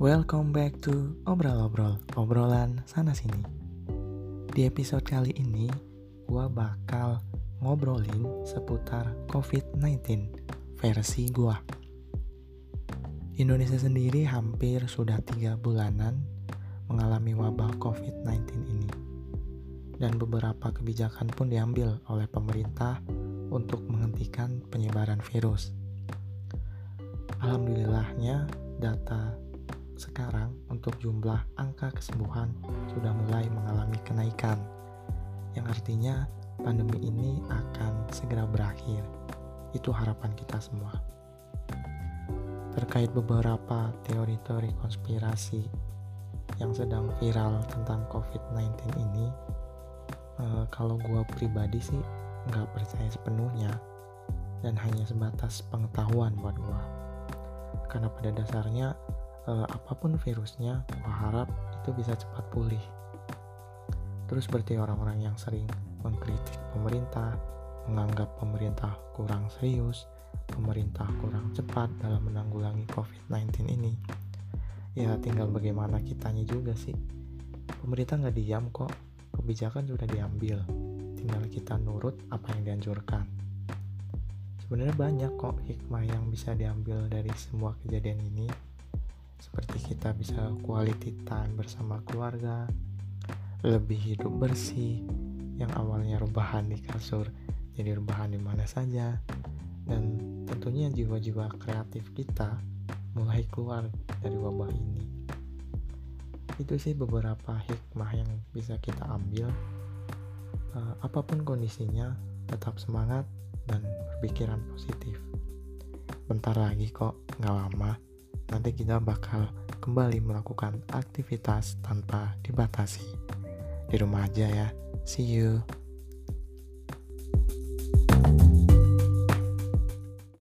Welcome back to Obrol-Obrol, obrolan sana-sini. Di episode kali ini, gue bakal ngobrolin seputar COVID-19 versi gue Indonesia sendiri hampir sudah tiga bulanan mengalami wabah COVID-19 ini. Dan beberapa kebijakan pun diambil oleh pemerintah untuk menghentikan penyebaran virus. Alhamdulillahnya data sekarang untuk jumlah angka kesembuhan sudah mulai mengalami kenaikan yang artinya pandemi ini akan segera berakhir. Itu harapan kita semua. Terkait beberapa teori-teori konspirasi yang sedang viral tentang COVID-19 ini uh, kalau gue pribadi sih nggak percaya sepenuhnya dan hanya sebatas pengetahuan buat gue karena pada dasarnya uh, apa pun virusnya gue harap itu bisa cepat pulih. Terus berarti orang-orang yang sering mengkritik pemerintah menganggap pemerintah kurang serius pemerintah kurang cepat dalam menanggulangi COVID-19 ini. Ya tinggal bagaimana kitanya juga sih. Pemerintah nggak diam kok kebijakan sudah diambil. Tinggal kita nurut apa yang dianjurkan. Sebenarnya banyak kok hikmah yang bisa diambil dari semua kejadian ini seperti kita bisa quality time bersama keluarga, lebih hidup bersih, yang awalnya rebahan di kasur jadi rebahan di mana saja, dan tentunya jiwa-jiwa kreatif kita mulai keluar dari wabah ini. Itu sih beberapa hikmah yang bisa kita ambil. Uh, apa pun kondisinya, tetap semangat dan berpikiran positif. Bentar lagi kok, nggak lama nanti kita bakal kembali melakukan aktivitas tanpa dibatasi. Di rumah aja ya. See you.